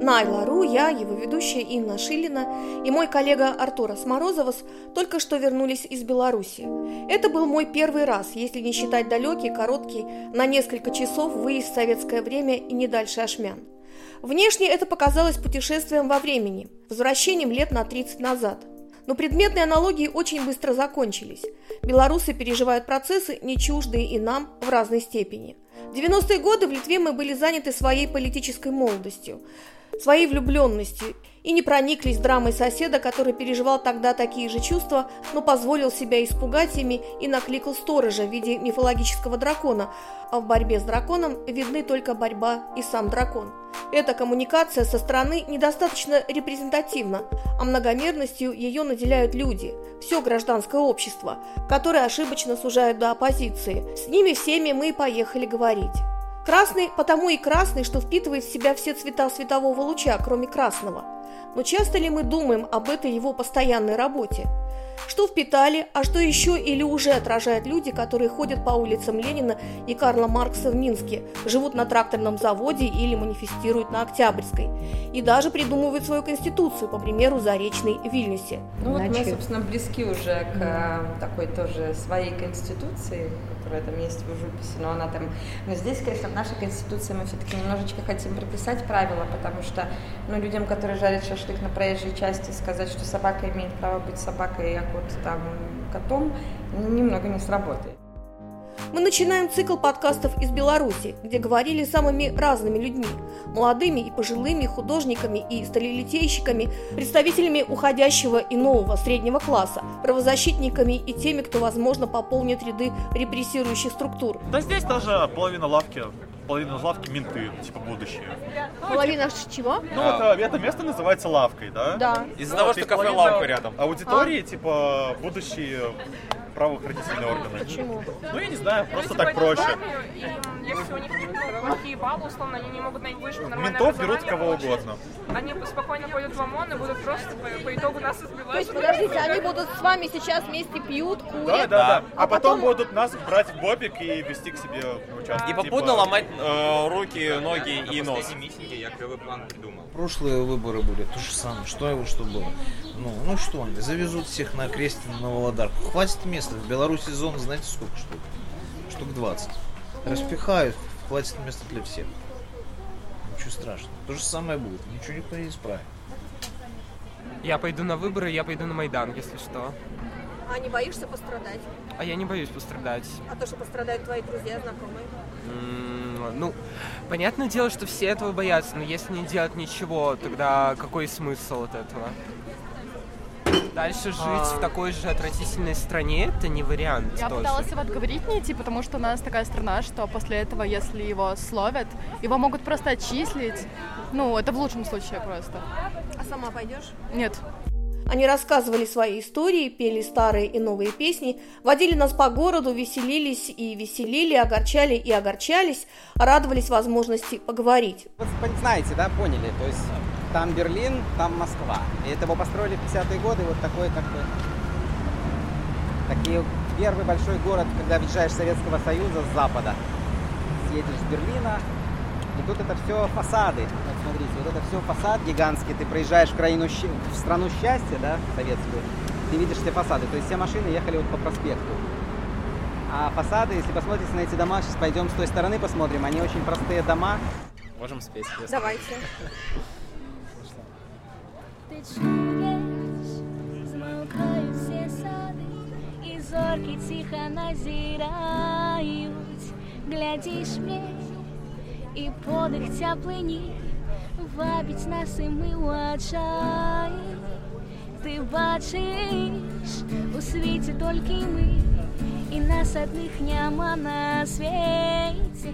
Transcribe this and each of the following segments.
Найла Ру, я, его ведущая Инна Шилина и мой коллега Артура Сморозовос только что вернулись из Беларуси. Это был мой первый раз, если не считать далекий, короткий, на несколько часов выезд в советское время и не дальше Ашмян. Внешне это показалось путешествием во времени, возвращением лет на 30 назад. Но предметные аналогии очень быстро закончились. Белорусы переживают процессы, не чуждые и нам в разной степени. В 90-е годы в Литве мы были заняты своей политической молодостью своей влюбленностью и не прониклись драмой соседа, который переживал тогда такие же чувства, но позволил себя испугать ими и накликал сторожа в виде мифологического дракона, а в борьбе с драконом видны только борьба и сам дракон. Эта коммуникация со стороны недостаточно репрезентативна, а многомерностью ее наделяют люди, все гражданское общество, которое ошибочно сужают до оппозиции. С ними всеми мы поехали говорить. Красный потому и красный, что впитывает в себя все цвета светового луча, кроме красного. Но часто ли мы думаем об этой его постоянной работе? Что впитали, а что еще или уже отражают люди, которые ходят по улицам Ленина и Карла Маркса в Минске, живут на тракторном заводе или манифестируют на Октябрьской. И даже придумывают свою конституцию, по примеру, Заречной Вильнюсе. Ну вот мы, собственно, близки уже к э, такой тоже своей конституции, которая там есть в живописи, но она там... Но здесь, конечно, в нашей конституции мы все-таки немножечко хотим прописать правила, потому что ну, людям, которые жарят шашлык на проезжей части, сказать, что собака имеет право быть собакой, а кот там котом, немного не сработает. Мы начинаем цикл подкастов из Беларуси, где говорили самыми разными людьми – молодыми и пожилыми, художниками и сталелитейщиками, представителями уходящего и нового среднего класса, правозащитниками и теми, кто, возможно, пополнит ряды репрессирующих структур. Да здесь даже половина лавки половина лавки менты, типа будущее. Половина чего? Ну вот а, это место называется лавкой, да? Да. Из-за того, что кафе-лавка рядом. Аудитории, типа, будущие правоохранительные органы. Почему? Ну, я не знаю, просто так проще. Если у них плохие баллы, условно, они не могут найти вышку нормальное Ментов берут кого угодно. Они спокойно пойдут в ОМОН и будут просто по, по итогу нас избивать. То есть, подождите, они будут с вами сейчас вместе пьют, курят? Да, да, да. А, потом будут нас брать в бобик и вести к себе в участок. И попутно типа- ломать э, руки, ноги и нос. митинге я клевый план придумал. Прошлые выборы были то же самое. Что его, что было? Ну, ну что они, завезут всех на Крестин, на Володарку. Хватит места. В Беларуси зон, знаете, сколько штук? Штук 20. Распихают, хватит места для всех. Ничего страшного. То же самое будет. Ничего никто не исправит. Я пойду на выборы, я пойду на Майдан, если что. А не боишься пострадать? А я не боюсь пострадать. А то, что пострадают твои друзья, знакомые? Ну, понятное дело, что все этого боятся, но если не делать ничего, тогда какой смысл от этого? Дальше жить в такой же отвратительной стране это не вариант Я тоже. пыталась его отговорить не идти, потому что у нас такая страна, что после этого, если его словят, его могут просто отчислить. Ну, это в лучшем случае просто. А сама пойдешь? Нет. Они рассказывали свои истории, пели старые и новые песни, водили нас по городу, веселились и веселили, огорчали и огорчались, радовались возможности поговорить. Вот знаете, да, поняли, то есть там Берлин, там Москва. И это его построили в 50-е годы, вот такой как бы... Такие первый большой город, когда въезжаешь Советского Союза с запада. Съедешь с Берлина, и тут это все фасады. Вот смотрите, вот это все фасад гигантский. Ты проезжаешь в, краину, щ- в страну счастья, да, советскую, ты видишь все фасады. То есть все машины ехали вот по проспекту. А фасады, если посмотрите на эти дома, сейчас пойдем с той стороны посмотрим, они очень простые дома. Можем спеть. если- Давайте. Ти чуєш, змовкають всі сади, і зорки тихо назирають. Глядиш мне, і подих теплині вабить нас, і ми у очаї. Ти бачиш, у світі тільки ми, і нас одних нема на світі.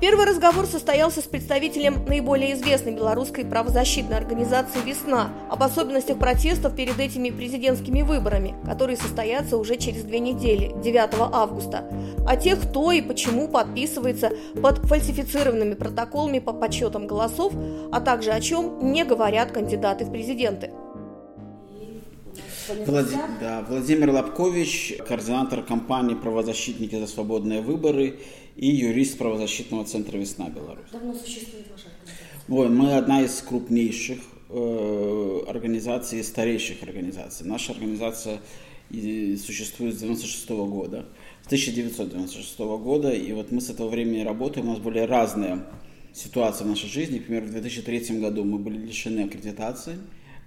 Первый разговор состоялся с представителем наиболее известной белорусской правозащитной организации «Весна» об особенностях протестов перед этими президентскими выборами, которые состоятся уже через две недели, 9 августа, о тех, кто и почему подписывается под фальсифицированными протоколами по подсчетам голосов, а также о чем не говорят кандидаты в президенты. Влади- да, Владимир Лобкович, координатор кампании «Правозащитники за свободные выборы» и юрист правозащитного центра «Весна Беларусь». Давно существует ваша организация? Ой, мы одна из крупнейших э, организаций, старейших организаций. Наша организация существует с 96 года, с 1996 года, и вот мы с этого времени работаем, у нас были разные ситуации в нашей жизни. Например, в 2003 году мы были лишены аккредитации,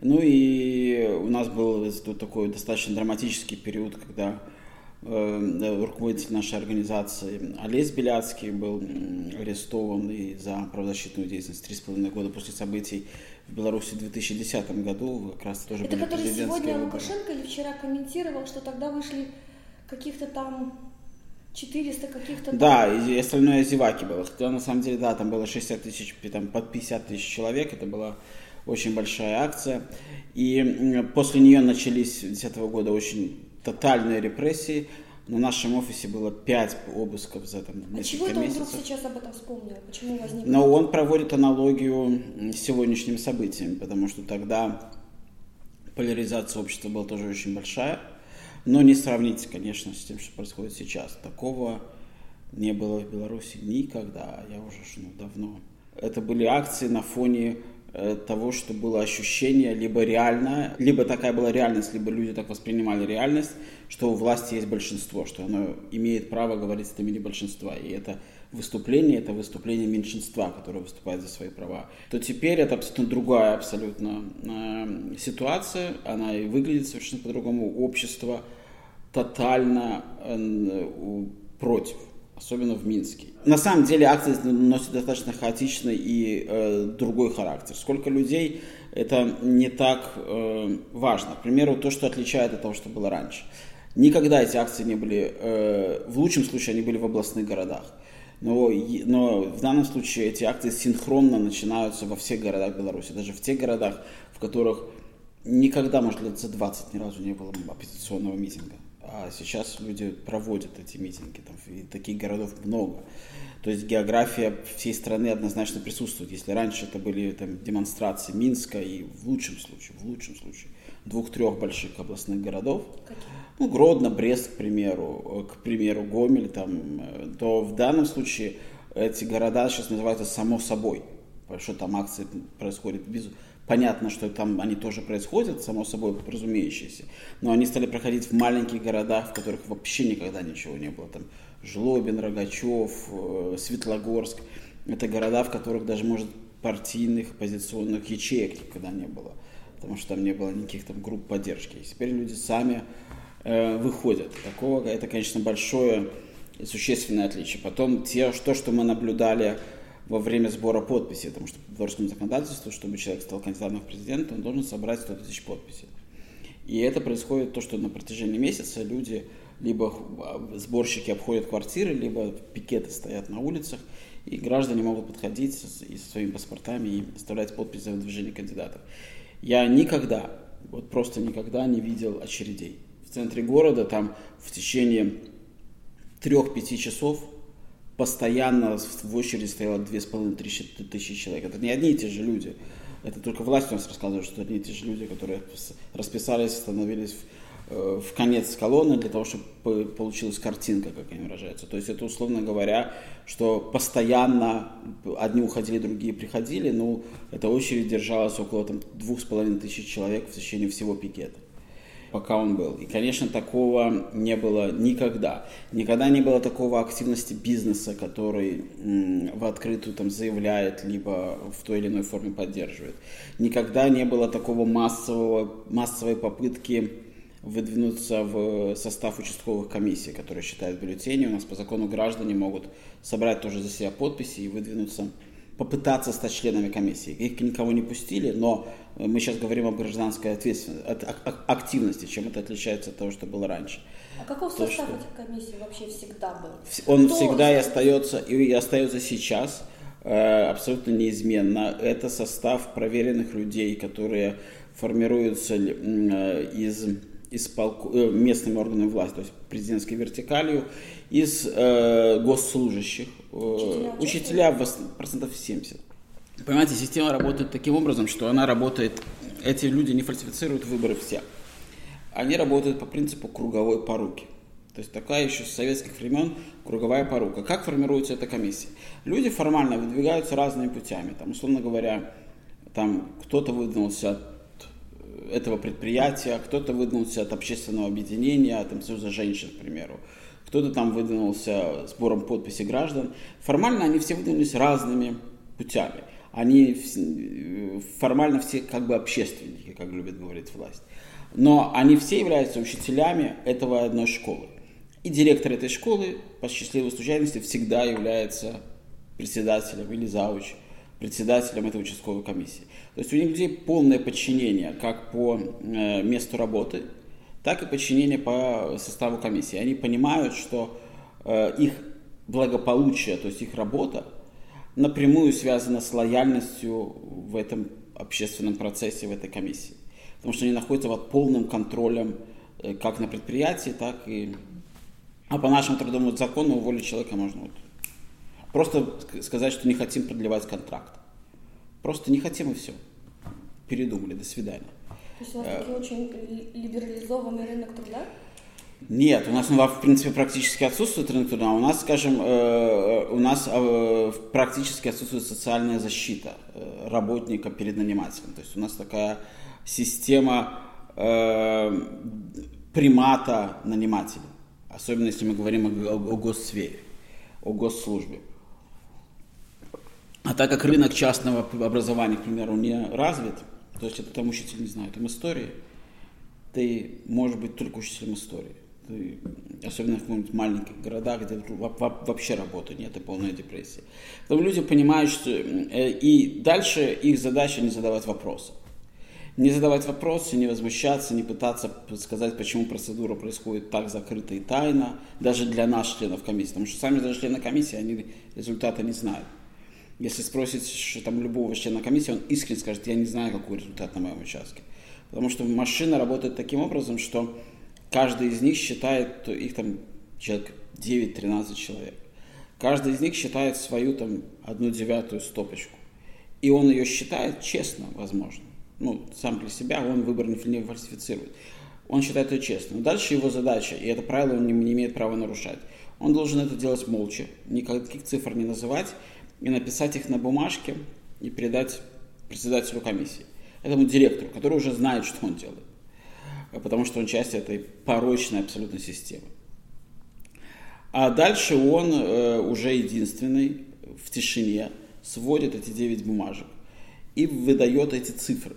ну и у нас был такой достаточно драматический период, когда руководитель нашей организации Олесь Беляцкий был арестован и за правозащитную деятельность три с половиной года после событий в Беларуси в 2010 году. Как раз тоже Это который сегодня выборы. Лукашенко или вчера комментировал, что тогда вышли каких-то там 400 каких-то там... Да, и остальное зеваки было. Хотя на самом деле, да, там было 60 тысяч, там под 50 тысяч человек. Это была очень большая акция. И после нее начались с 2010 года очень тотальные репрессии. На нашем офисе было 5 обысков за там, А несколько чего это он вдруг сейчас об этом вспомнил? Почему возник? Но он проводит аналогию с сегодняшними событиями, потому что тогда поляризация общества была тоже очень большая, но не сравнить, конечно, с тем, что происходит сейчас. Такого не было в Беларуси никогда, я уже ну, давно. Это были акции на фоне того, что было ощущение либо реально, либо такая была реальность, либо люди так воспринимали реальность, что у власти есть большинство, что оно имеет право говорить от имени большинства. И это выступление, это выступление меньшинства, которое выступает за свои права. То теперь это абсолютно другая абсолютно э, ситуация, она и выглядит совершенно по-другому. Общество тотально э, против, особенно в Минске. На самом деле акция носит достаточно хаотичный и э, другой характер. Сколько людей, это не так э, важно. К примеру, то, что отличает от того, что было раньше. Никогда эти акции не были, э, в лучшем случае они были в областных городах. Но, но в данном случае эти акции синхронно начинаются во всех городах Беларуси, даже в тех городах, в которых никогда, может, лет за 20 ни разу не было оппозиционного митинга. А сейчас люди проводят эти митинги, там, и таких городов много. То есть география всей страны однозначно присутствует. Если раньше это были там, демонстрации Минска и в лучшем случае, в лучшем случае, двух-трех больших областных городов, ну, Гродно, Брест, к примеру, к примеру, Гомель, там, то в данном случае эти города сейчас называются само собой. Потому что там акции происходят без... Понятно, что там они тоже происходят, само собой разумеющиеся, но они стали проходить в маленьких городах, в которых вообще никогда ничего не было. Там Жлобин, Рогачев, э, Светлогорск. Это города, в которых даже, может, партийных, оппозиционных ячеек никогда не было, потому что там не было никаких там групп поддержки. И теперь люди сами э, выходят. Такого, это, конечно, большое и существенное отличие. Потом те, то, что мы наблюдали во время сбора подписей, потому что по белорусскому законодательству, чтобы человек стал кандидатом в президента, он должен собрать 100 тысяч подписей. И это происходит то, что на протяжении месяца люди, либо а, сборщики обходят квартиры, либо пикеты стоят на улицах, и граждане могут подходить и со своими паспортами и оставлять подпись за выдвижение кандидатов. Я никогда, вот просто никогда не видел очередей. В центре города там в течение трех-пяти часов постоянно в очереди стояло две с половиной тысячи тысячи человек. Это не одни и те же люди. Это только власть у нас рассказывает, что одни и те же люди, которые расписались, становились в, э, в конец колонны для того, чтобы по- получилась картинка, как они выражаются. То есть это, условно говоря, что постоянно одни уходили, другие приходили, но эта очередь держалась около там, двух с половиной тысяч человек в течение всего пикета пока он был. И, конечно, такого не было никогда. Никогда не было такого активности бизнеса, который в открытую там заявляет, либо в той или иной форме поддерживает. Никогда не было такого массового, массовой попытки выдвинуться в состав участковых комиссий, которые считают бюллетени. У нас по закону граждане могут собрать тоже за себя подписи и выдвинуться попытаться стать членами комиссии. Их никого не пустили, но мы сейчас говорим об гражданской ответственности, от- ак- ак- активности, чем это отличается от того, что было раньше. А каков То, состав что- этих комиссий вообще всегда был? Он Кто всегда и за- остается, и остается сейчас э, абсолютно неизменно. Это состав проверенных людей, которые формируются э, из, из полку- э, местными органами власти, то есть президентской вертикалью, из э, госслужащих, э, Учителя учителя процентов 70. Понимаете, система работает таким образом, что она работает, эти люди не фальсифицируют выборы все. Они работают по принципу круговой поруки. То есть такая еще с советских времен круговая порука. Как формируется эта комиссия? Люди формально выдвигаются разными путями. Там, условно говоря, там кто-то выдвинулся от этого предприятия, кто-то выдвинулся от общественного объединения, там, Союза женщин, к примеру. Кто-то там выдвинулся сбором подписей граждан. Формально они все выдвинулись разными путями. Они формально все как бы общественники, как любит говорить власть. Но они все являются учителями этого одной школы. И директор этой школы, по счастливой случайности, всегда является председателем или завуч, председателем этой участковой комиссии. То есть у них людей полное подчинение как по э, месту работы, так и подчинение по составу комиссии. Они понимают, что э, их благополучие, то есть их работа, напрямую связана с лояльностью в этом общественном процессе, в этой комиссии. Потому что они находятся под полным контролем э, как на предприятии, так и а по нашему трудовому закону уволить человека можно вот просто сказать, что не хотим продлевать контракт. Просто не хотим и все. Передумали, до свидания. То есть у вас э, такой очень либерализованный рынок труда? Нет, у нас ну, в принципе практически отсутствует рынок труда. У нас, скажем, э, у нас э, практически отсутствует социальная защита работника перед нанимателем. То есть у нас такая система примата нанимателя. Особенно если мы говорим о, о, о госсфере, о госслужбе. А так как рынок частного образования, к примеру, не развит, то есть это там учитель не знает, там истории, ты можешь быть только учителем истории. Ты, особенно в каких-нибудь маленьких городах, где вообще работы нет и полная депрессия. Потом люди понимают, что э, и дальше их задача не задавать вопросы не задавать вопросы, не возмущаться, не пытаться сказать, почему процедура происходит так закрыто и тайно, даже для нас, членов комиссии, потому что сами даже члены комиссии, они результата не знают. Если спросить там, любого члена комиссии, он искренне скажет, я не знаю, какой результат на моем участке. Потому что машина работает таким образом, что каждый из них считает, их там человек 9-13 человек. Каждый из них считает свою там одну девятую стопочку. И он ее считает честно, возможно ну, сам для себя, он выбор не фальсифицирует. Он считает это честным. Дальше его задача, и это правило он не, не имеет права нарушать. Он должен это делать молча, никаких цифр не называть, и написать их на бумажке и передать председателю комиссии. Этому директору, который уже знает, что он делает. Потому что он часть этой порочной абсолютно системы. А дальше он э, уже единственный в тишине сводит эти 9 бумажек и выдает эти цифры.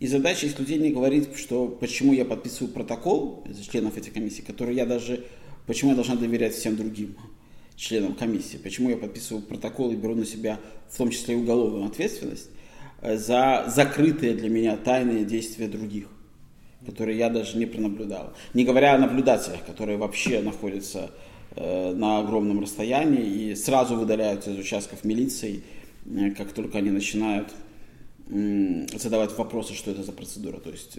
И задача не говорить, что почему я подписываю протокол из членов этих комиссий, который я даже, почему я должна доверять всем другим членам комиссии, почему я подписываю протокол и беру на себя в том числе и уголовную ответственность э, за закрытые для меня тайные действия других, которые я даже не пронаблюдал. Не говоря о наблюдателях, которые вообще находятся э, на огромном расстоянии и сразу выдаляются из участков милиции, э, как только они начинают задавать вопросы, что это за процедура. То есть,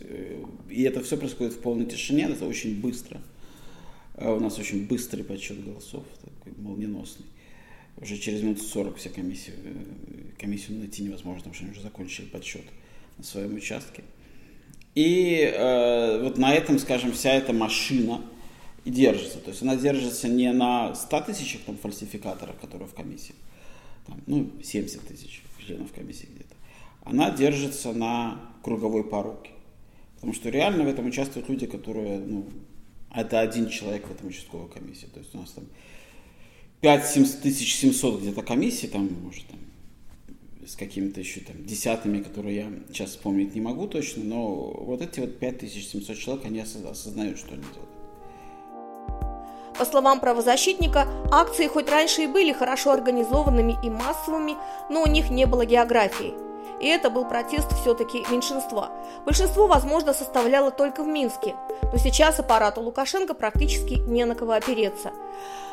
и это все происходит в полной тишине, это очень быстро. А у нас очень быстрый подсчет голосов, такой молниеносный. Уже через минут 40 все комиссии, э, комиссию найти невозможно, потому что они уже закончили подсчет на своем участке. И э, вот на этом, скажем, вся эта машина и держится. То есть она держится не на 100 тысячах там, фальсификаторов, которые в комиссии, там, ну, 70 тысяч членов комиссии где-то она держится на круговой поруке. Потому что реально в этом участвуют люди, которые, ну, это один человек в этом участковой комиссии. То есть у нас там 5700 где-то комиссий, там, может, там, с какими-то еще там десятыми, которые я сейчас вспомнить не могу точно, но вот эти вот 5700 человек, они осознают, что они делают. По словам правозащитника, акции хоть раньше и были хорошо организованными и массовыми, но у них не было географии – и это был протест все-таки меньшинства. Большинство, возможно, составляло только в Минске, но сейчас аппарату Лукашенко практически не на кого опереться.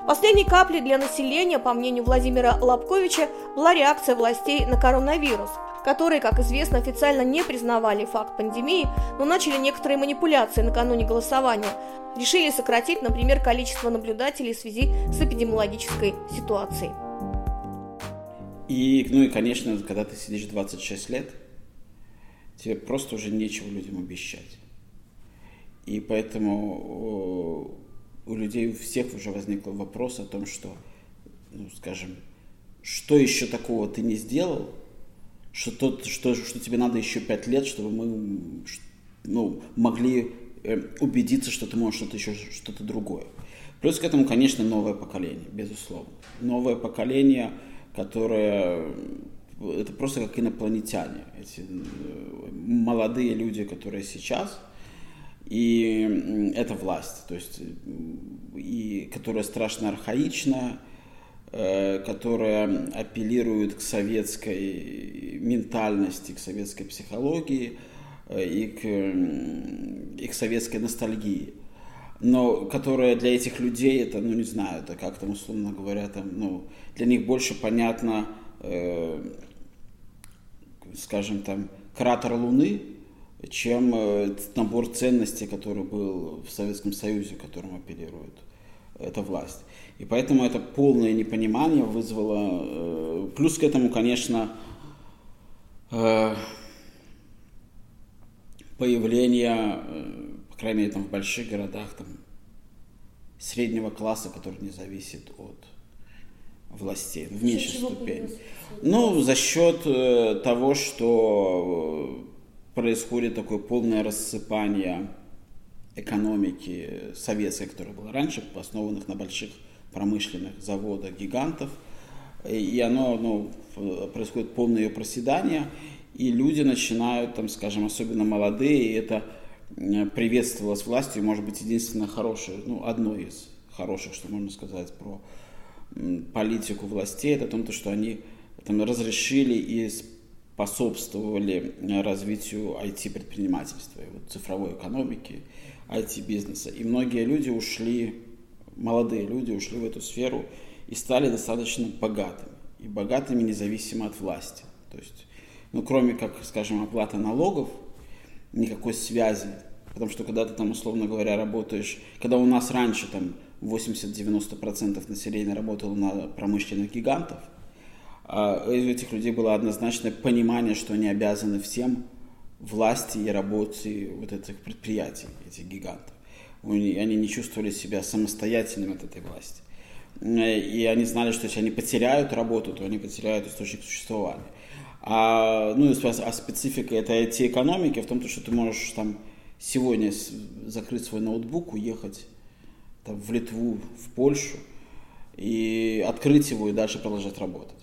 Последней каплей для населения, по мнению Владимира Лобковича, была реакция властей на коронавирус, которые, как известно, официально не признавали факт пандемии, но начали некоторые манипуляции накануне голосования. Решили сократить, например, количество наблюдателей в связи с эпидемиологической ситуацией. И, ну и, конечно, когда ты сидишь 26 лет, тебе просто уже нечего людям обещать. И поэтому у людей у всех уже возник вопрос о том, что, ну, скажем, что еще такого ты не сделал, что, тот, что, что тебе надо еще пять лет, чтобы мы ну, могли э, убедиться, что ты можешь что-то еще что-то другое. Плюс к этому, конечно, новое поколение, безусловно. Новое поколение, которое это просто как инопланетяне. Эти э, молодые люди, которые сейчас, и это власть, то есть и которая страшно архаична, э, которая апеллирует к советской ментальности, к советской психологии э, и к, и к советской ностальгии но которая для этих людей это, ну не знаю, это как там условно говоря, там, ну, для них больше понятно, э, скажем там, кратер Луны, чем э, набор ценностей, который был в Советском Союзе, которым апеллирует эта власть. И поэтому это полное непонимание вызвало... Э, плюс к этому, конечно, э, появление, по крайней мере, там, в больших городах, там, среднего класса, который не зависит от властей, в меньшей ступени. Ну, за счет того, что происходит такое полное рассыпание экономики советской, которая была раньше, основанных на больших промышленных заводах, гигантов. И оно ну, происходит полное ее проседание, и люди начинают, там, скажем, особенно молодые, и это приветствовалось властью, может быть, единственное хорошее, ну, одно из хороших, что можно сказать про политику властей, это о том, что они там, разрешили и способствовали э, развитию IT-предпринимательства, вот, цифровой экономики, IT-бизнеса. И многие люди ушли, молодые люди ушли в эту сферу и стали достаточно богатыми. И богатыми независимо от власти. То есть, ну, кроме как, скажем, оплаты налогов, никакой связи. Потому что когда ты там, условно говоря, работаешь, когда у нас раньше там 80-90% населения работало на промышленных гигантов – а у этих людей было однозначное понимание, что они обязаны всем власти и работе вот этих предприятий, этих гигантов. Они не чувствовали себя самостоятельными от этой власти. И они знали, что если они потеряют работу, то они потеряют источник существования. А, ну, а специфика этой IT-экономики в том, что ты можешь там сегодня закрыть свой ноутбук, уехать там, в Литву, в Польшу, и открыть его и дальше продолжать работать.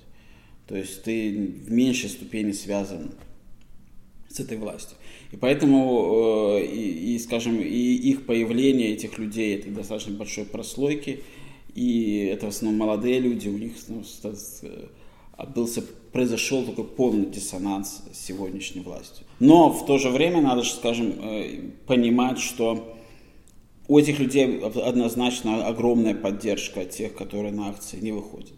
То есть ты в меньшей ступени связан с этой властью. И поэтому, э, и, и, скажем, и их появление, этих людей, это достаточно большой прослойки, и это в основном молодые люди, у них ну, отбылся, произошел такой полный диссонанс с сегодняшней властью. Но в то же время надо, скажем, э, понимать, что у этих людей однозначно огромная поддержка тех, которые на акции не выходят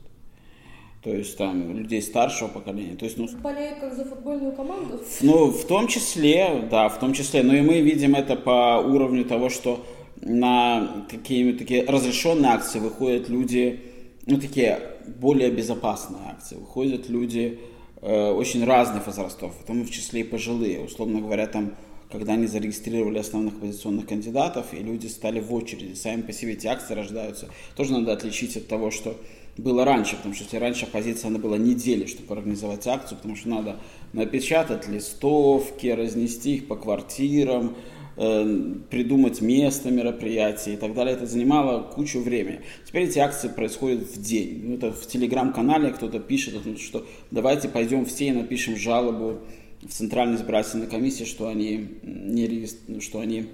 то есть там людей старшего поколения. То есть, ну, Болеют как за футбольную команду? Ну, в том числе, да, в том числе. Но и мы видим это по уровню того, что на какие-нибудь такие разрешенные акции выходят люди, ну, такие более безопасные акции. Выходят люди э, очень разных возрастов, в том в числе и пожилые. Условно говоря, там, когда они зарегистрировали основных оппозиционных кандидатов, и люди стали в очереди, сами по себе эти акции рождаются, тоже надо отличить от того, что было раньше, потому что если раньше оппозиция, она была недели, чтобы организовать акцию, потому что надо напечатать листовки, разнести их по квартирам, придумать место мероприятия и так далее. Это занимало кучу времени. Теперь эти акции происходят в день. Ну, это в телеграм-канале кто-то пишет, что давайте пойдем все и напишем жалобу в Центральной избирательной комиссии, что они, не, что они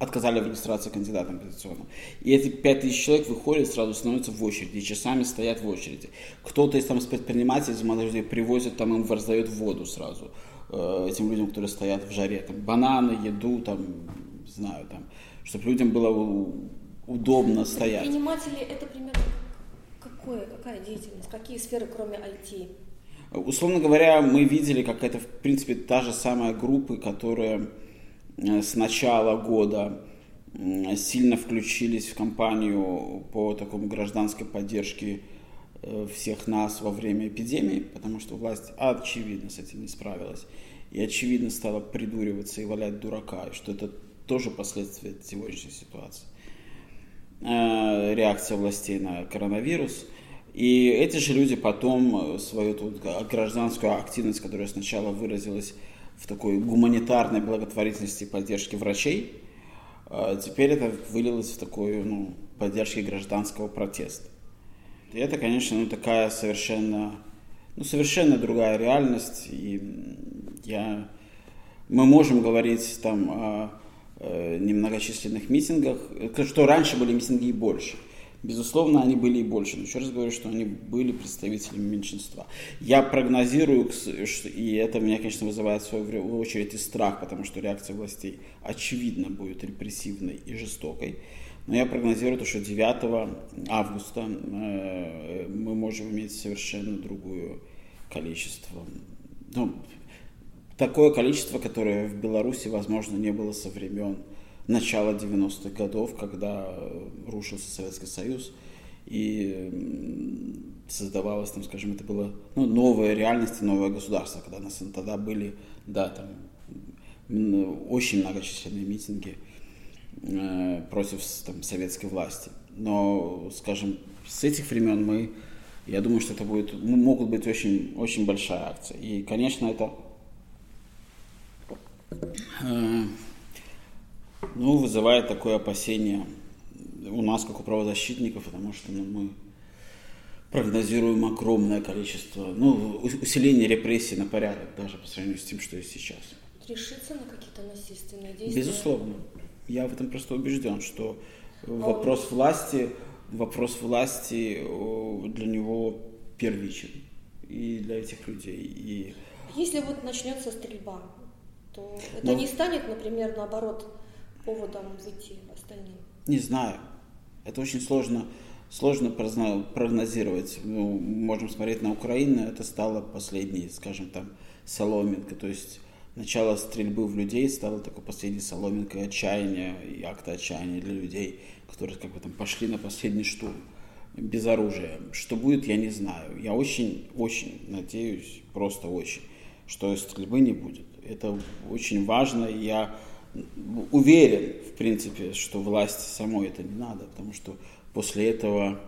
отказали в регистрации кандидатам оппозиционным. И эти 5000 человек выходят, сразу становятся в очереди, и часами стоят в очереди. Кто-то из там из предпринимателей, из людей привозит, там им раздает воду сразу э, этим людям, которые стоят в жаре. Там, бананы, еду, там, знаю, там, чтобы людям было удобно стоять. Предприниматели это примерно какое, какая деятельность, какие сферы, кроме IT? Условно говоря, мы видели, как это, в принципе, та же самая группа, которая Э, с начала года сильно включились в кампанию по такому гражданской поддержке всех нас во время эпидемии, потому что власть очевидно с этим не справилась и очевидно стала придуриваться и валять дурака, что это тоже последствия сегодняшней ситуации. э, реакция властей на коронавирус. И эти же люди потом свою тут гражданскую активность, которая сначала выразилась в такой гуманитарной благотворительности и поддержке врачей, э, теперь это вылилось в такую ну, поддержку гражданского протеста. И это, конечно, ну, такая совершенно, ну, совершенно другая реальность. И я, мы можем говорить там о э, немногочисленных миссингах, что раньше были митинги и больше. Безусловно, они были и больше. Но еще раз говорю, что они были представителями меньшинства. Я прогнозирую, и это меня, конечно, вызывает в свою очередь и страх, потому что реакция властей очевидно будет репрессивной и жестокой. Но я прогнозирую то, что 9 августа э, мы можем иметь совершенно другое количество. Ну, такое количество, которое в Беларуси, возможно, не было со времен начала 90-х годов, когда рушился Советский Союз, и создавалось, там, скажем, это было ну, новая реальность, новое государство, когда нас тогда были, да, там, очень многочисленные митинги – Э, против там, советской власти. Но, скажем, с этих времен мы, я думаю, что это будет, могут быть очень, очень большая акция. И, конечно, это э, ну, вызывает такое опасение у нас, как у правозащитников, потому что ну, мы прогнозируем огромное количество, ну, усиление репрессий на порядок, даже по сравнению с тем, что есть сейчас. Решиться на какие-то насильственные действия? Безусловно. Я в этом просто убежден, что вопрос власти, вопрос власти для него первичен и для этих людей. И... Если вот начнется стрельба, то это Но... Ну, не станет, например, наоборот, поводом выйти остальным? Не знаю. Это очень сложно, сложно прогнозировать. Мы можем смотреть на Украину, это стало последней, скажем там, соломинкой. То есть начало стрельбы в людей стало такой последней соломинкой отчаяния и акта отчаяния для людей, которые как бы там пошли на последний штурм без оружия. Что будет, я не знаю. Я очень, очень надеюсь, просто очень, что стрельбы не будет. Это очень важно. И я уверен, в принципе, что власти самой это не надо, потому что после этого,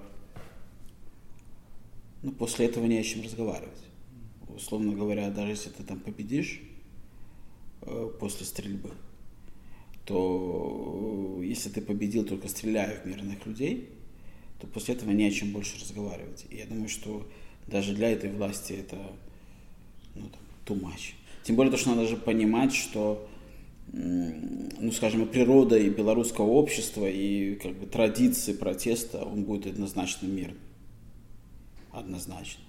ну, после этого не о чем разговаривать. Условно говоря, даже если ты там победишь, после стрельбы, то э, если ты победил только стреляя в мирных людей, то после этого не о чем больше разговаривать. И я думаю, что даже для этой власти это ну, там, too much. Тем более, то, что надо же понимать, что ну, скажем, природа и белорусского общества, и как бы традиции протеста, он будет однозначно мирным. Однозначно.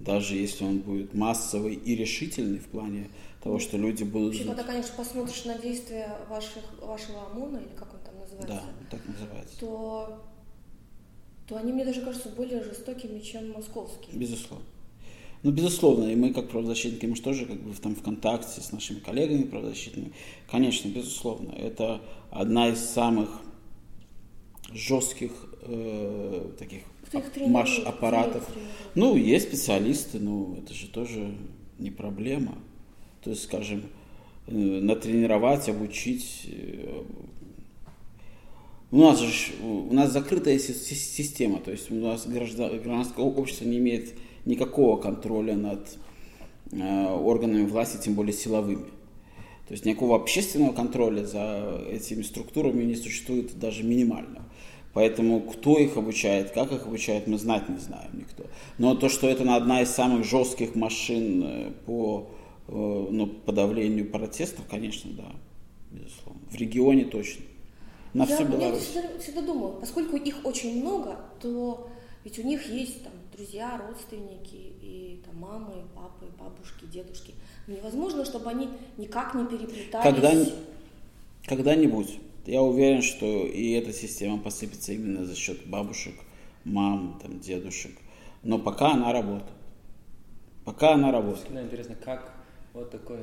Даже если он будет массовый и решительный в плане того, что люди будут... Вообще, когда, конечно, посмотришь на действия ваших, вашего ОМОНа, или как он там называется, да, так называется. То, то они, мне даже кажутся более жестокими, чем московские. Безусловно. Ну, безусловно, и мы, как правозащитники, мы же тоже как бы там в контакте с нашими коллегами правозащитными. Конечно, безусловно, это одна из самых жестких э, таких маш аппаратов. Ну, есть специалисты, но это же тоже не проблема. То есть, скажем, э, натренировать, обучить. Э, у нас же у нас закрытая система, то есть у нас гражданское общество не имеет никакого контроля над э, органами власти, тем более силовыми. То есть никакого общественного контроля за этими структурами не существует даже минимального. Поэтому кто их обучает, как их обучают, мы знать не знаем никто. Но то, что это одна из самых жестких машин по ну, подавлению протестов, конечно, да, безусловно. В регионе точно. На я, всю Беларусь. Я всегда, всегда думаю, поскольку их очень много, то ведь у них есть там друзья, родственники, и там мамы, папы, бабушки, дедушки. Невозможно, чтобы они никак не переплетались. Когда, когда-нибудь. Я уверен, что и эта система посыпется именно за счет бабушек, мам, там, дедушек. Но пока она работает. Пока она работает. Всегда интересно, как вот такой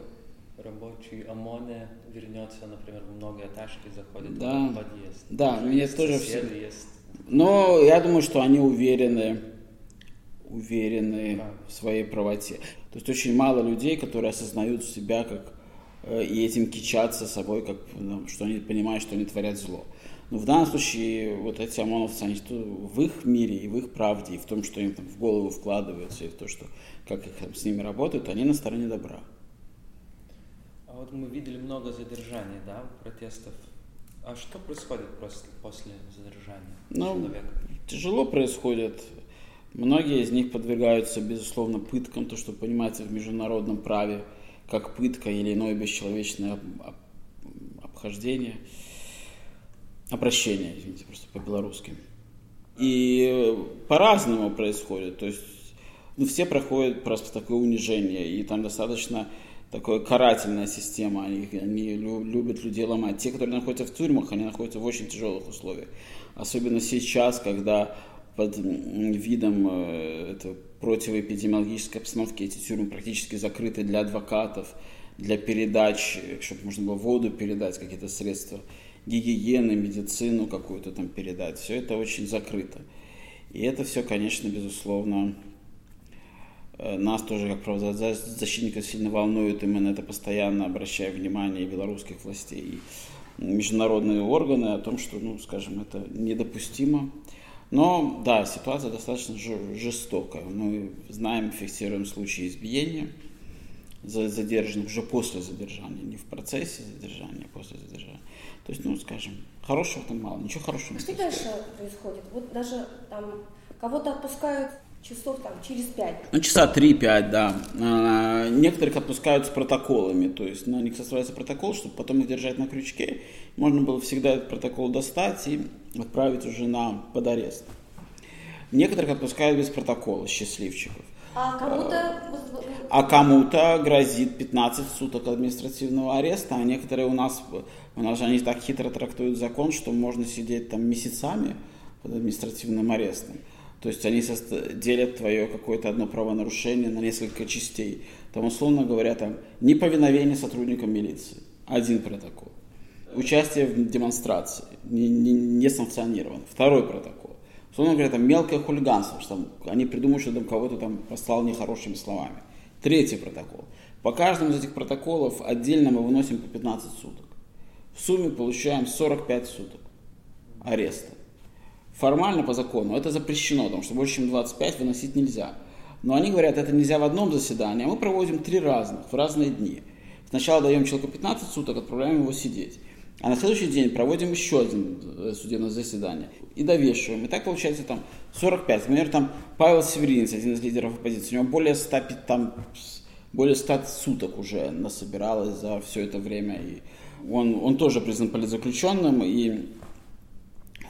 рабочий ОМОНе вернется, например, в многоэтажки, заходит да. в подъезд. Да, Уже мне тоже все. Есть... Но я думаю, что они уверены, уверены да. в своей правоте. То есть очень мало людей, которые осознают себя как э, и этим кичатся собой, как, ну, что они понимают, что они творят зло. Но в данном случае вот эти ОМОНовцы, они в их мире и в их правде, и в том, что им там в голову вкладывается, и в то, что как их там, с ними работают, они на стороне добра. А вот мы видели много задержаний, да, протестов. А что происходит после, после задержания ну, человека? Тяжело происходит. Многие из них подвергаются, безусловно, пыткам, то, что понимается в международном праве, как пытка или иное бесчеловечное обхождение, обращение, извините, просто по-белорусски. И по-разному происходит. То есть ну, все проходят просто такое унижение, и там достаточно такая карательная система, они, они любят людей ломать. Те, которые находятся в тюрьмах, они находятся в очень тяжелых условиях. Особенно сейчас, когда под видом э, это, противоэпидемиологической обстановки эти тюрьмы практически закрыты для адвокатов, для передач, чтобы можно было воду передать, какие-то средства гигиены, медицину какую-то там передать. Все это очень закрыто. И это все, конечно, безусловно, нас тоже, как правозащитников, сильно волнует, и мы на это постоянно обращаем внимание белорусских властей, и международные органы о том, что, ну, скажем, это недопустимо. Но, да, ситуация достаточно жестокая. Мы знаем, фиксируем случаи избиения задержанных уже после задержания, не в процессе задержания, а после задержания. То есть, ну, скажем, хорошего там мало, ничего хорошего. А что дальше происходит? Вот даже там кого-то отпускают часов там через пять. Ну, часа 3-5, да. А, некоторых отпускают с протоколами, то есть на них составляется протокол, чтобы потом их держать на крючке. Можно было всегда этот протокол достать и отправить уже на под арест. Некоторых отпускают без протокола, счастливчиков. А кому-то... А кому-то грозит 15 суток административного ареста, а некоторые у нас, у нас же они так хитро трактуют закон, что можно сидеть там месяцами под административным арестом. То есть они делят твое какое-то одно правонарушение на несколько частей. Там, условно говоря, там неповиновение сотрудникам милиции. Один протокол. Участие в демонстрации. Не, не, не санкционирован. Второй протокол. Условно говоря, там мелкое хулиганство. Что там, они придумают, что там кого-то там послал нехорошими словами. Третий протокол. По каждому из этих протоколов отдельно мы выносим по 15 суток. В сумме получаем 45 суток ареста. Формально по закону это запрещено, потому что больше, чем 25 выносить нельзя. Но они говорят, это нельзя в одном заседании, а мы проводим три разных, в разные дни. Сначала даем человеку 15 суток, отправляем его сидеть. А на следующий день проводим еще один э, судебное заседание и довешиваем. И так получается там 45. Например, там Павел Северинец, один из лидеров оппозиции, у него более 100, там, более 100 суток уже насобиралось за все это время. И он, он тоже признан политзаключенным, и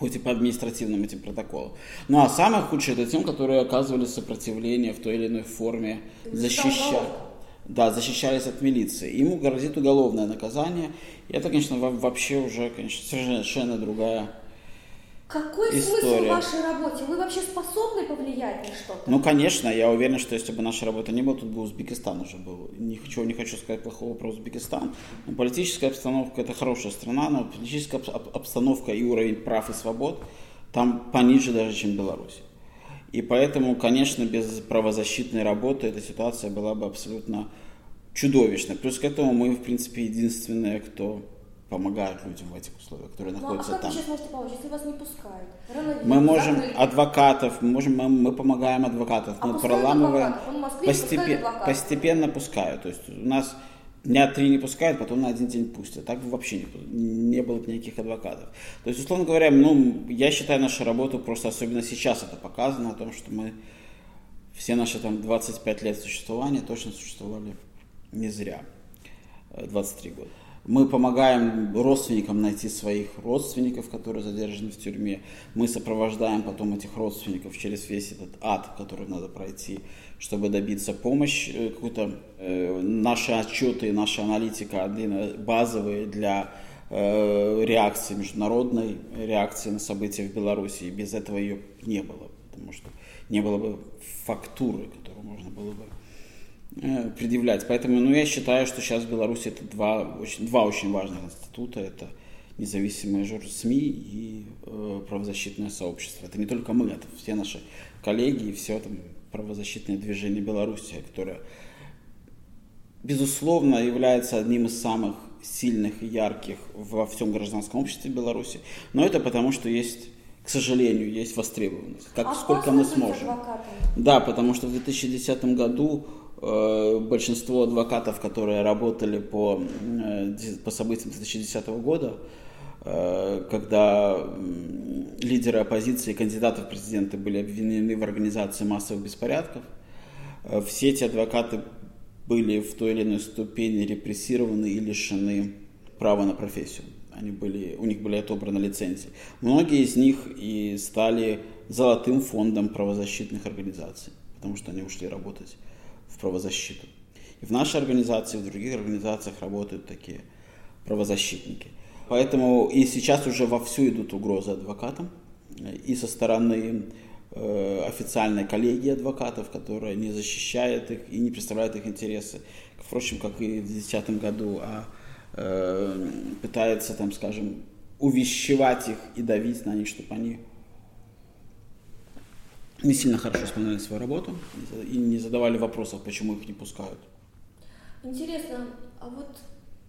хоть и по административным этим протоколам. Ну а самое худшее это тем, которые оказывали сопротивление в той или иной форме, защищали, да, защищались от милиции. Ему грозит уголовное наказание. И это, конечно, вообще уже, конечно, совершенно другая какой история. смысл в вашей работе? Вы вообще способны повлиять на что-то? Ну, конечно, я уверен, что если бы наша работа не была, тут бы Узбекистан уже был. Ничего не хочу сказать плохого про Узбекистан. Но политическая обстановка – это хорошая страна, но политическая обстановка и уровень прав и свобод там пониже даже, чем в Беларуси. И поэтому, конечно, без правозащитной работы эта ситуация была бы абсолютно чудовищной. Плюс к этому мы, в принципе, единственные, кто помогают людям в этих условиях, которые ну, находятся а как там. вы сейчас можете помочь, если вас не пускают? Рано мы можем закрыли. адвокатов, мы, можем, мы, мы помогаем адвокатов, а мы проламываем, постепенно, постепенно пускают. То есть у нас дня три не пускают, потом на один день пустят. Так вообще не, не было бы никаких адвокатов. То есть, условно говоря, ну, я считаю нашу работу просто особенно сейчас это показано, о том, что мы все наши там 25 лет существования точно существовали не зря. 23 года. Мы помогаем родственникам найти своих родственников, которые задержаны в тюрьме. Мы сопровождаем потом этих родственников через весь этот ад, который надо пройти, чтобы добиться помощи. Э, какой-то э, наши отчеты, наша аналитика базовые для э, реакции, международной реакции на события в Беларуси. Без этого ее не было, потому что не было бы фактуры, которую можно было бы предъявлять. Поэтому ну, я считаю, что сейчас в Беларуси это два очень, два очень важных института. Это независимые жур СМИ и э, правозащитное сообщество. Это не только мы, это все наши коллеги и все там правозащитное движение Беларуси, которое, безусловно, является одним из самых сильных и ярких во всем гражданском обществе Беларуси, но это потому, что есть, к сожалению, есть востребованность. Как А сколько мы сможем. Да, потому что в 2010 году э, большинство адвокатов, которые работали по, э, по событиям 2010 года, э, когда лидеры оппозиции и кандидаты в президенты были обвинены в организации массовых беспорядков, э, все эти адвокаты были в той или иной ступени репрессированы и лишены права на профессию. Они были, у них были отобраны лицензии. Многие из них и стали золотым фондом правозащитных организаций, потому что они ушли работать правозащиту. И в нашей организации, и в других организациях работают такие правозащитники. Поэтому и сейчас уже вовсю идут угрозы адвокатам и со стороны э, официальной коллегии адвокатов, которая не защищает их и не представляет их интересы, впрочем, как и в 2010 году, а э, пытается, там, скажем, увещевать их и давить на них, чтобы они не сильно хорошо исполняли свою работу и не задавали вопросов, почему их не пускают. Интересно, а вот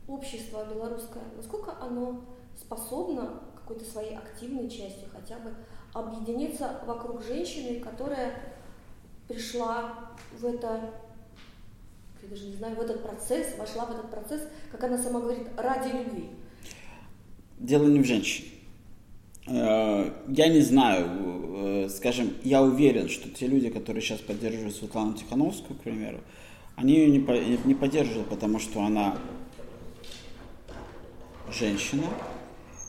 общество белорусское, насколько оно способно какой-то своей активной частью хотя бы объединиться вокруг женщины, которая пришла в это, я даже не знаю, в этот процесс, вошла в этот процесс, как она сама говорит, ради любви. Дело не в женщине. Э, Я не знаю, э, скажем, я уверен, что те люди, которые сейчас поддерживают Светлану Тихановскую, к примеру, они ее не, по- не поддерживают, потому что она женщина,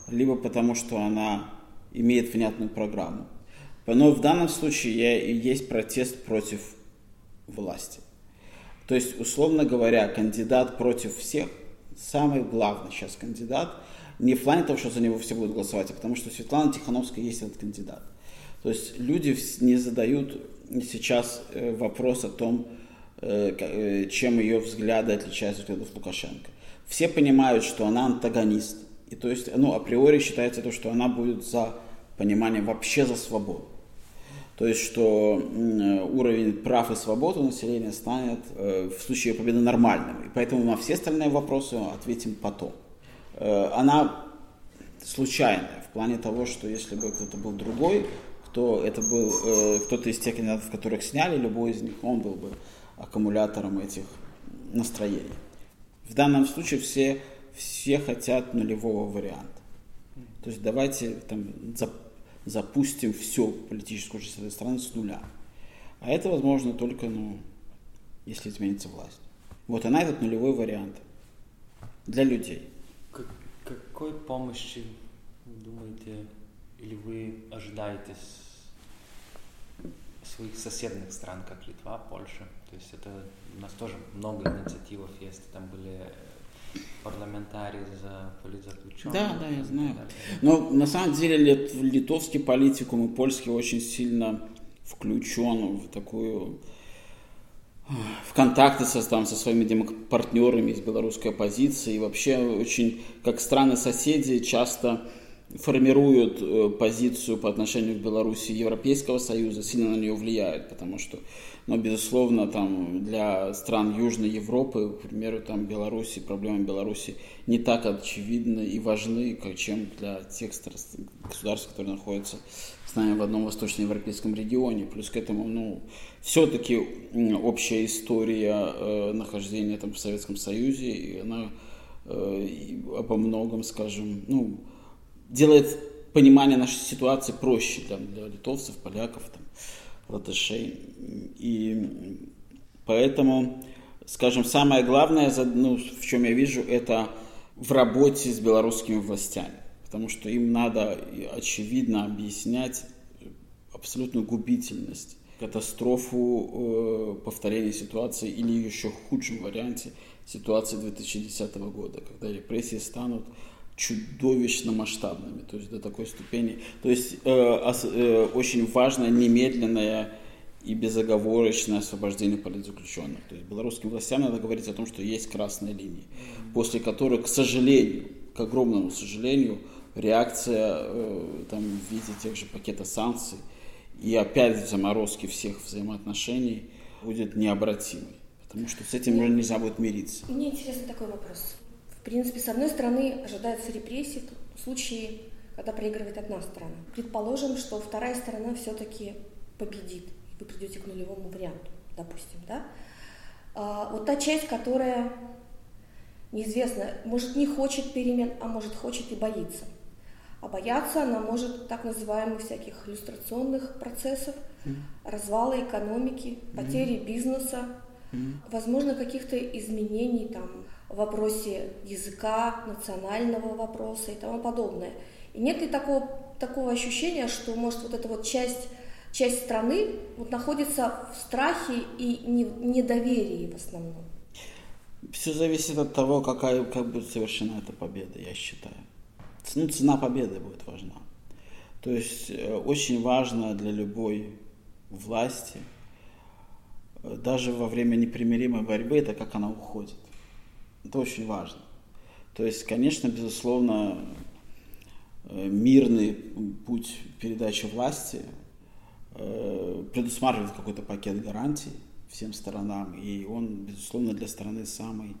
либо потому что она имеет внятную программу. Но в данном случае я- есть протест против власти. То есть, условно говоря, кандидат против всех, самый главный сейчас кандидат, не в плане того, что за него все будут голосовать, а потому что Светлана Тихановская есть этот кандидат. То есть люди не задают сейчас э, вопрос о том, э, э, чем ее взгляды отличаются от взглядов Лукашенко. Все понимают, что она антагонист. И то есть, ну, априори считается то, что она будет за понимание вообще за свободу. То есть, что уровень прав и свобод у населения станет в случае победы нормальным. И поэтому на все остальные вопросы ответим потом. Э, она случайная в плане того, что если бы кто-то был другой, кто это был э, кто-то из тех кандидатов, которых сняли, любой из них, он был бы аккумулятором этих настроений. В данном случае все, все хотят нулевого варианта. То есть давайте там, за- запустим всю политическую жизнь этой страны с нуля. А это возможно только, ну, если изменится власть. Вот она этот нулевой вариант для людей. Как- какой помощи, вы думаете, или вы ожидаете своих соседних стран, как Литва, Польша? То есть это у нас тоже много инициатив есть, там были э, парламентарии за политзаключенных. Да, да, я знаю. Но на самом деле лит- литовский политикум и польский очень сильно включен в такую в контакты со, там, со своими партнерами из белорусской оппозиции. И вообще очень, как страны-соседи, часто формируют э, позицию по отношению к Беларуси Европейского Союза, сильно на нее влияют, потому что, ну, безусловно, там для стран Южной Европы, к примеру, там Беларуси, проблемы Беларуси не так очевидны и важны, как чем для тех государств, которые находятся с нами в одном восточноевропейском регионе. Плюс к этому, ну, все-таки общая история э, нахождения там в Советском Союзе, и она э, обо многом, скажем, ну, делает понимание нашей ситуации проще для, для литовцев, поляков, там, латышей. И поэтому, скажем, самое главное, ну, в чем я вижу, это в работе с белорусскими властями. Потому что им надо очевидно объяснять абсолютную губительность, катастрофу э, повторения ситуации или еще худшем варианте ситуации 2010 года, когда репрессии станут чудовищно масштабными, то есть до такой ступени. То есть э, э, очень важно немедленное и безоговорочное освобождение политзаключенных. То есть белорусским властям надо говорить о том, что есть красные линии, после которой, к сожалению, к огромному сожалению, реакция э, там, в виде тех же пакета санкций и опять заморозки всех взаимоотношений будет необратимой. Потому что с этим уже нельзя будет мириться. Мне интересен такой вопрос. В принципе, с одной стороны, ожидается репрессий в случае, когда проигрывает одна сторона. Предположим, что вторая сторона все-таки победит. Вы придете к нулевому варианту, допустим, да? А, вот та часть, которая неизвестно, может не хочет перемен, а может хочет и боится. А бояться она может так называемых всяких иллюстрационных процессов, mm. развала экономики, потери mm. бизнеса, mm. возможно, каких-то изменений там, в вопросе языка, национального вопроса и тому подобное. И нет ли такого, такого ощущения, что, может, вот эта вот часть, часть страны вот находится в страхе и недоверии в основном? Все зависит от того, какая, как будет совершена эта победа, я считаю. Ну, цена победы будет важна. То есть э, очень важно для любой власти, э, даже во время непримиримой борьбы, это как она уходит. Это очень важно. То есть, конечно, безусловно, э, мирный путь передачи власти предусматривает какой-то пакет гарантий, всем сторонам, и он, безусловно, для страны самый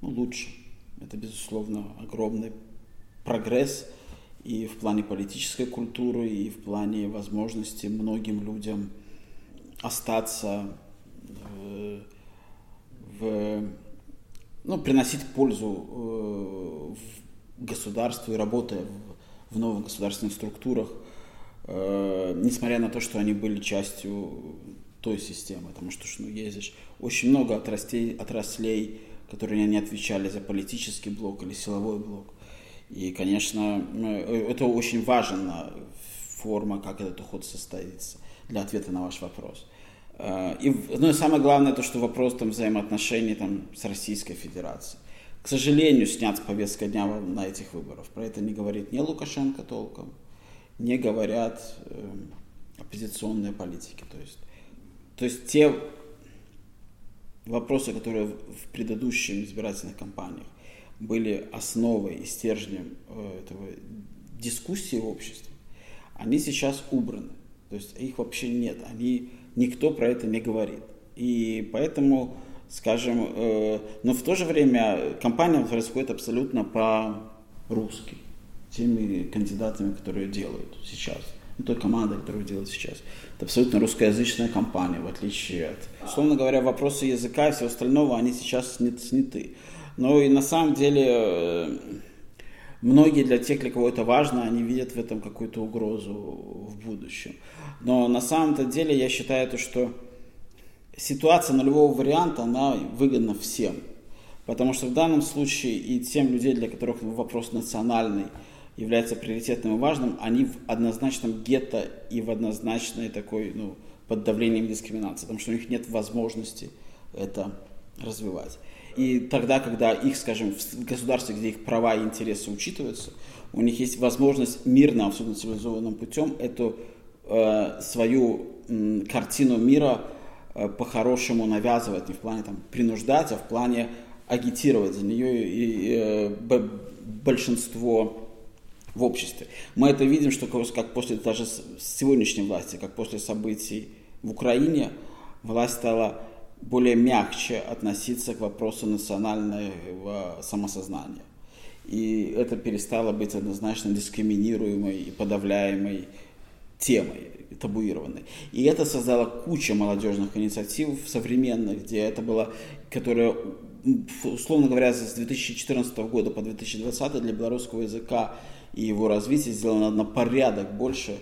ну, лучший. Это, безусловно, огромный прогресс и в плане политической культуры, и в плане возможности многим людям остаться в, в ну, приносить пользу э, государству и работая в, в новых государственных структурах, э, несмотря на то, что они были частью той системы, потому что ну, ездишь очень много отраслей, отраслей, которые не отвечали за политический блок или силовой блок. И, конечно, э, это очень важная форма, как этот уход состоится, для ответа на ваш вопрос. Э, и, ну и самое главное, то, что вопрос там, взаимоотношений там, с Российской Федерацией. К сожалению, снят с повестки дня на этих выборах. Про это не говорит ни Лукашенко толком, не говорят э, оппозиционные политики. То есть то есть те вопросы, которые в предыдущих избирательных кампаниях были основой и стержнем э, этого дискуссии в обществе, они сейчас убраны. То есть их вообще нет. Они, никто про это не говорит. И поэтому, скажем, э, но в то же время кампания происходит абсолютно по-русски. Теми кандидатами, которые делают сейчас ну, той командой, которую делают сейчас. Это абсолютно русскоязычная компания, в отличие от... Условно говоря, вопросы языка и всего остального, они сейчас сняты. Но и на самом деле э, многие для тех, для кого это важно, они видят в этом какую-то угрозу в будущем. Но на самом-то деле я считаю, то, что ситуация нулевого варианта, она выгодна всем. Потому что в данном случае и тем людей, для которых вопрос национальный, является приоритетным и важным, они в однозначном гетто и в однозначной такой, ну, под давлением дискриминации, потому что у них нет возможности это развивать. И тогда, когда их, скажем, в государстве, где их права и интересы учитываются, у них есть возможность мирно, абсолютно цивилизованным путем эту э, свою э, картину мира э, по-хорошему навязывать, не в плане там, принуждать, а в плане агитировать за нее. И э, большинство в обществе. Мы это видим, что как после даже сегодняшней власти, как после событий в Украине, власть стала более мягче относиться к вопросу национального самосознания. И это перестало быть однозначно дискриминируемой и подавляемой темой, табуированной. И это создало кучу молодежных инициатив современных, где это было, которое, условно говоря, с 2014 года по 2020 для белорусского языка и его развитие сделано на порядок больше,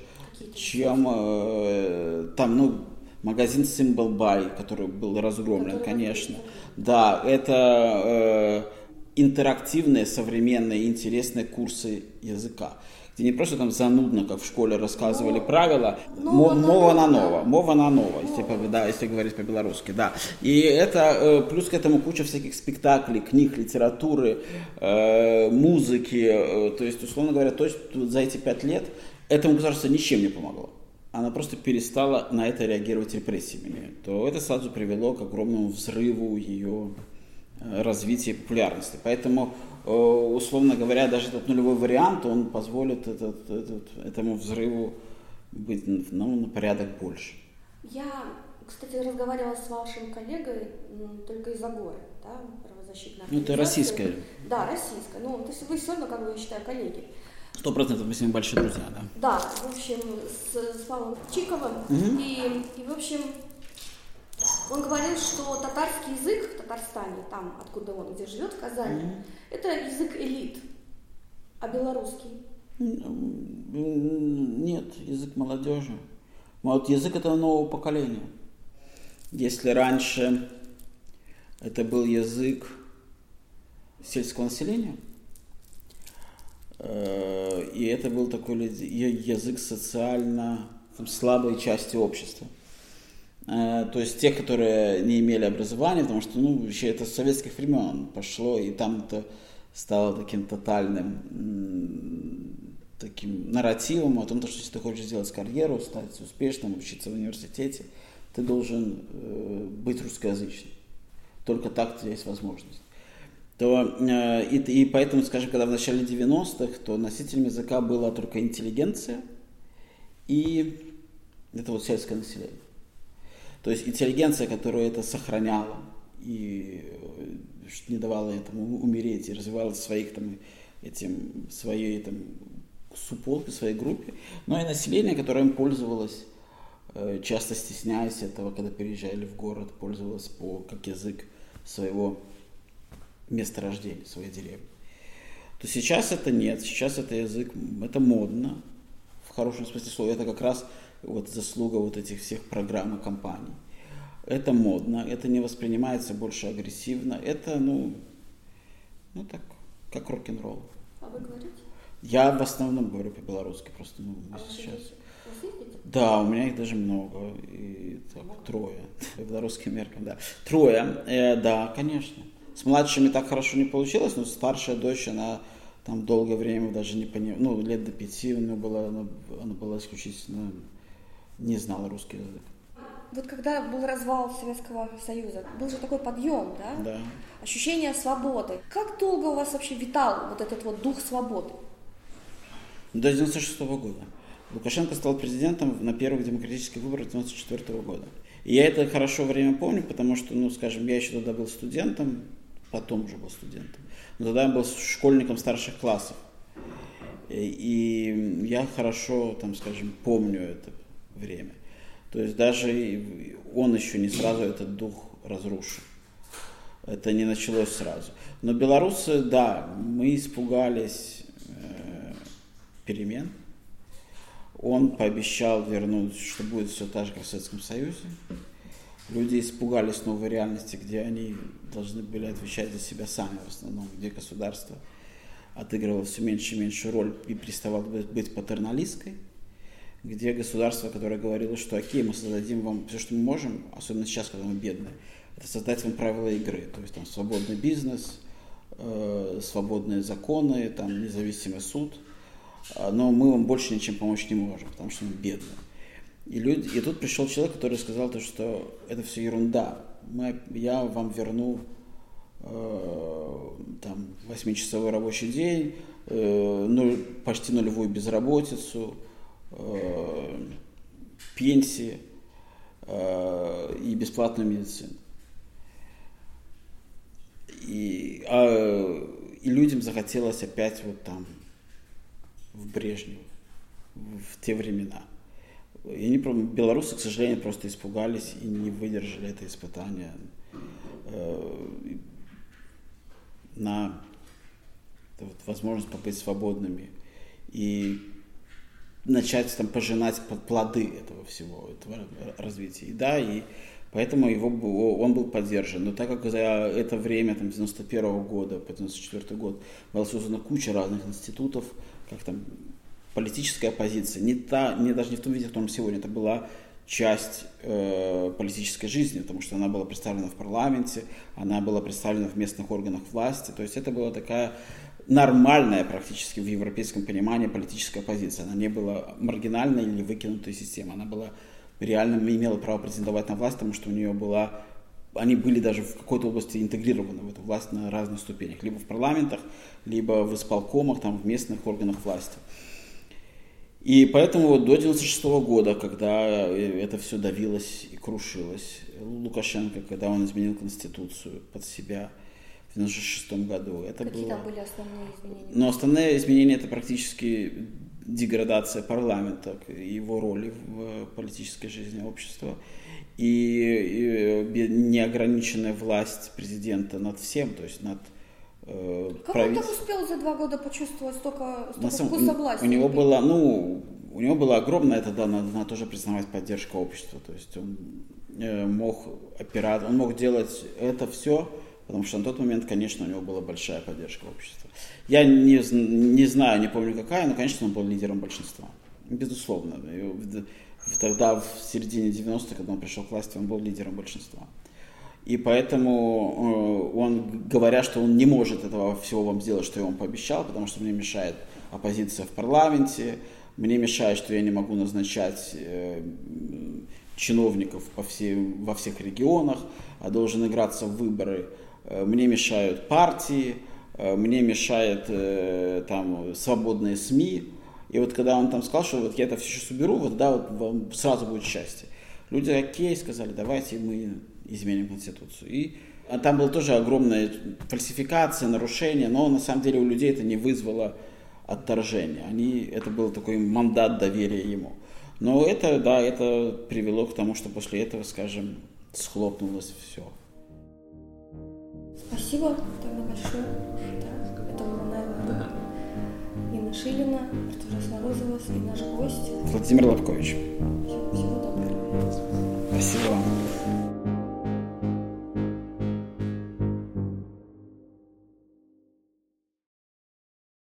чем э, там, ну, магазин Symbol Buy, который был разгромлен, конечно. Да, это э, интерактивные, современные, интересные курсы языка где не просто там занудно, как в школе рассказывали но, правила, но, мова на ново, мова на ново, если, да, если говорить по-белорусски, да. И это, э, плюс к этому куча всяких спектаклей, книг, литературы, э, музыки, э, то есть, условно говоря, то есть за эти пять лет этому государство ничем не помогло она просто перестала на это реагировать репрессиями, то это сразу привело к огромному взрыву ее развития и популярности. Поэтому Э, условно говоря, даже этот нулевой вариант, он позволит этот, этот, этому взрыву быть ну, на порядок больше. Я, кстати, разговаривала с вашим коллегой только из-за горы, да, правозащитная Ну, это российская. Да, российская. Ну, то есть вы все равно, как бы, я считаю, коллеги. Сто процентов мы с ним большие друзья, да. Да, в общем, с, с Павлом Чиковым. Мгм. И, и, в общем, он говорил, что татарский язык в Татарстане, там, откуда он, где живет, в Казани, Мгм. это язык элит, а белорусский. Нет, язык молодежи. А Вот язык этого нового поколения. Если раньше это был язык сельского населения, и это был такой язык социально там, слабой части общества. Э, То есть те, которые не имели образования, потому что, ну, вообще это с советских времен пошло, и там это стало таким тотальным таким нарративом о том, что если ты хочешь сделать карьеру, стать успешным, учиться в университете, ты должен э, быть русскоязычным. Только так у тебя есть возможность. То, э, и, и поэтому, скажем, когда в начале 90-х, то носителем языка была только интеллигенция и это вот сельское население. То есть интеллигенция, которая это сохраняла и э, не давала этому умереть и развивала своих там этим своей там суполке, своей группе, но и население, которое им пользовалось, э, часто стесняясь этого, когда переезжали в город, пользовалось по, как язык своего места рождения, своей деревни. То сейчас это нет, сейчас это язык, это модно, в хорошем смысле слова, это как раз вот заслуга вот этих всех программ и компаний. Это модно, это не воспринимается больше агрессивно, это, ну, ну так, как рок-н-ролл. А вы говорите? Я в основном говорю по-белорусски, просто ну, А сейчас. Да, у меня их даже много, и так, трое, по белорусским меркам, да. Трое, э, да, конечно. С младшими так хорошо не получилось, но старшая дочь, она там долгое время даже не понимала, ну, лет до пяти у нее была, она, она была исключительно, не знала русский язык. Вот когда был развал Советского Союза, был же такой подъем, да? Да. Ощущение свободы. Как долго у вас вообще витал вот этот вот дух свободы? До 96 года. Лукашенко стал президентом на первых демократических выборах 94 года. И я это хорошо время помню, потому что, ну, скажем, я еще тогда был студентом, потом уже был студентом. Но тогда я был школьником старших классов. И и я хорошо, там, скажем, помню это время. То есть даже он еще не сразу этот дух разрушил. Это не началось сразу. Но белорусы, да, мы испугались э, перемен. Он пообещал вернуть, что будет все так же, как в Советском Союзе. Люди испугались новой реальности, где они должны были отвечать за себя сами в основном, где государство отыгрывало все меньше и меньше роль и переставало быть- патерналистской, где государство, которое говорило, что окей, мы создадим вам все, что мы можем, особенно сейчас, когда мы бедные, это создать вам правила игры, то есть там свободный бизнес, э, свободные законы, там независимый суд, А, но мы вам больше ничем помочь не можем, потому что мы бедные. И, люди, и тут пришел человек, который сказал, то, что это все ерунда. Мы, я вам верну э, там, 8-часовой рабочий день, э, нуль- почти нулевую безработицу, э, пенсии э, и бесплатную медицину. И, а, и людям захотелось опять вот там в Брежнев, в те времена. И они, белорусы, к сожалению, просто испугались и не выдержали это испытание э, на вот, возможность побыть свободными и начать там пожинать по- плоды этого всего, этого развития. И да, и поэтому его, он был поддержан. Но так как за это время, там, с 91 года по 94 год, была создана куча разных институтов, как там политическая оппозиция, не, та, не даже не в том виде, в котором сегодня, это была часть э, политической жизни, потому что она была представлена в парламенте, она была представлена в местных органах власти, то есть это была такая нормальная практически в европейском понимании политическая оппозиция. Она не была маргинальной или выкинутой из системы, она была реально имела право претендовать на власть, потому что у нее была они были даже в какой-то области интегрированы в эту власть на разных ступенях, либо в парламентах, либо в исполкомах, там, в местных органах власти. И поэтому вот до 96 года, когда это все давилось и крушилось, Лукашенко, когда он изменил Конституцию под себя в 96 году, это Какие было... там были основные изменения? Но основные изменения это практически деградация парламента, его роли в политической жизни общества и, и неограниченная власть президента над всем, то есть над э, Как он так успел за два года почувствовать столько, столько самом- вкуса власти? У него была, ну, у него была огромная, это да, надо, надо тоже признавать поддержка общества. То есть он э, мог опирать, он мог делать это все, потому что на тот момент, конечно, у него была большая поддержка общества. Я не, не знаю, не помню какая, но, конечно, он был лидером большинства. Безусловно. Тогда, в середине 90-х, когда он пришел к власти, он был лидером большинства. И поэтому э, он, говоря, что он не может этого всего вам сделать, что я вам пообещал, потому что мне мешает оппозиция в парламенте, мне мешает, что я не могу назначать э, чиновников по всей, во всех регионах, а должен играться в выборы. Э, Мне мешают партии, мне мешает там свободные СМИ. И вот когда он там сказал, что вот я это все сейчас уберу, вот да, вот вам сразу будет счастье. Люди окей, сказали, давайте мы изменим Конституцию. И а там была тоже огромная фальсификация, нарушение, но на самом деле у людей это не вызвало отторжения. Они, это был такой мандат доверия ему. Но это, да, это привело к тому, что после этого, скажем, схлопнулось все. Спасибо тогда большое. Да, это была, наверное, Инна Шилина, Артур Морозова и наш гость. Владимир Лобкович. Всего доброго. Спасибо вам.